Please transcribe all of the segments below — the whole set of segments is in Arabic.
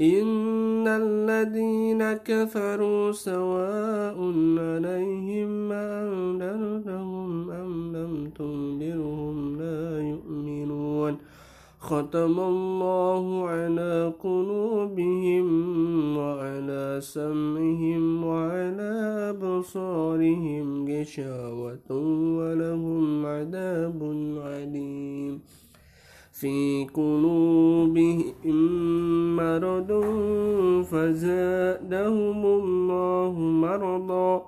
إن الذين كفروا سواء عليهم أنذرتهم أم لم تنذرهم لا يؤمنون ختم الله على قلوبهم وعلى سمعهم وعلى أبصارهم غشاوة ولهم عذاب عليم في قلوبهم مرض فزادهم الله مرضا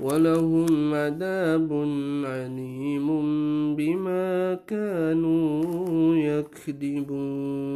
ولهم عذاب عليم بما كانوا يكذبون.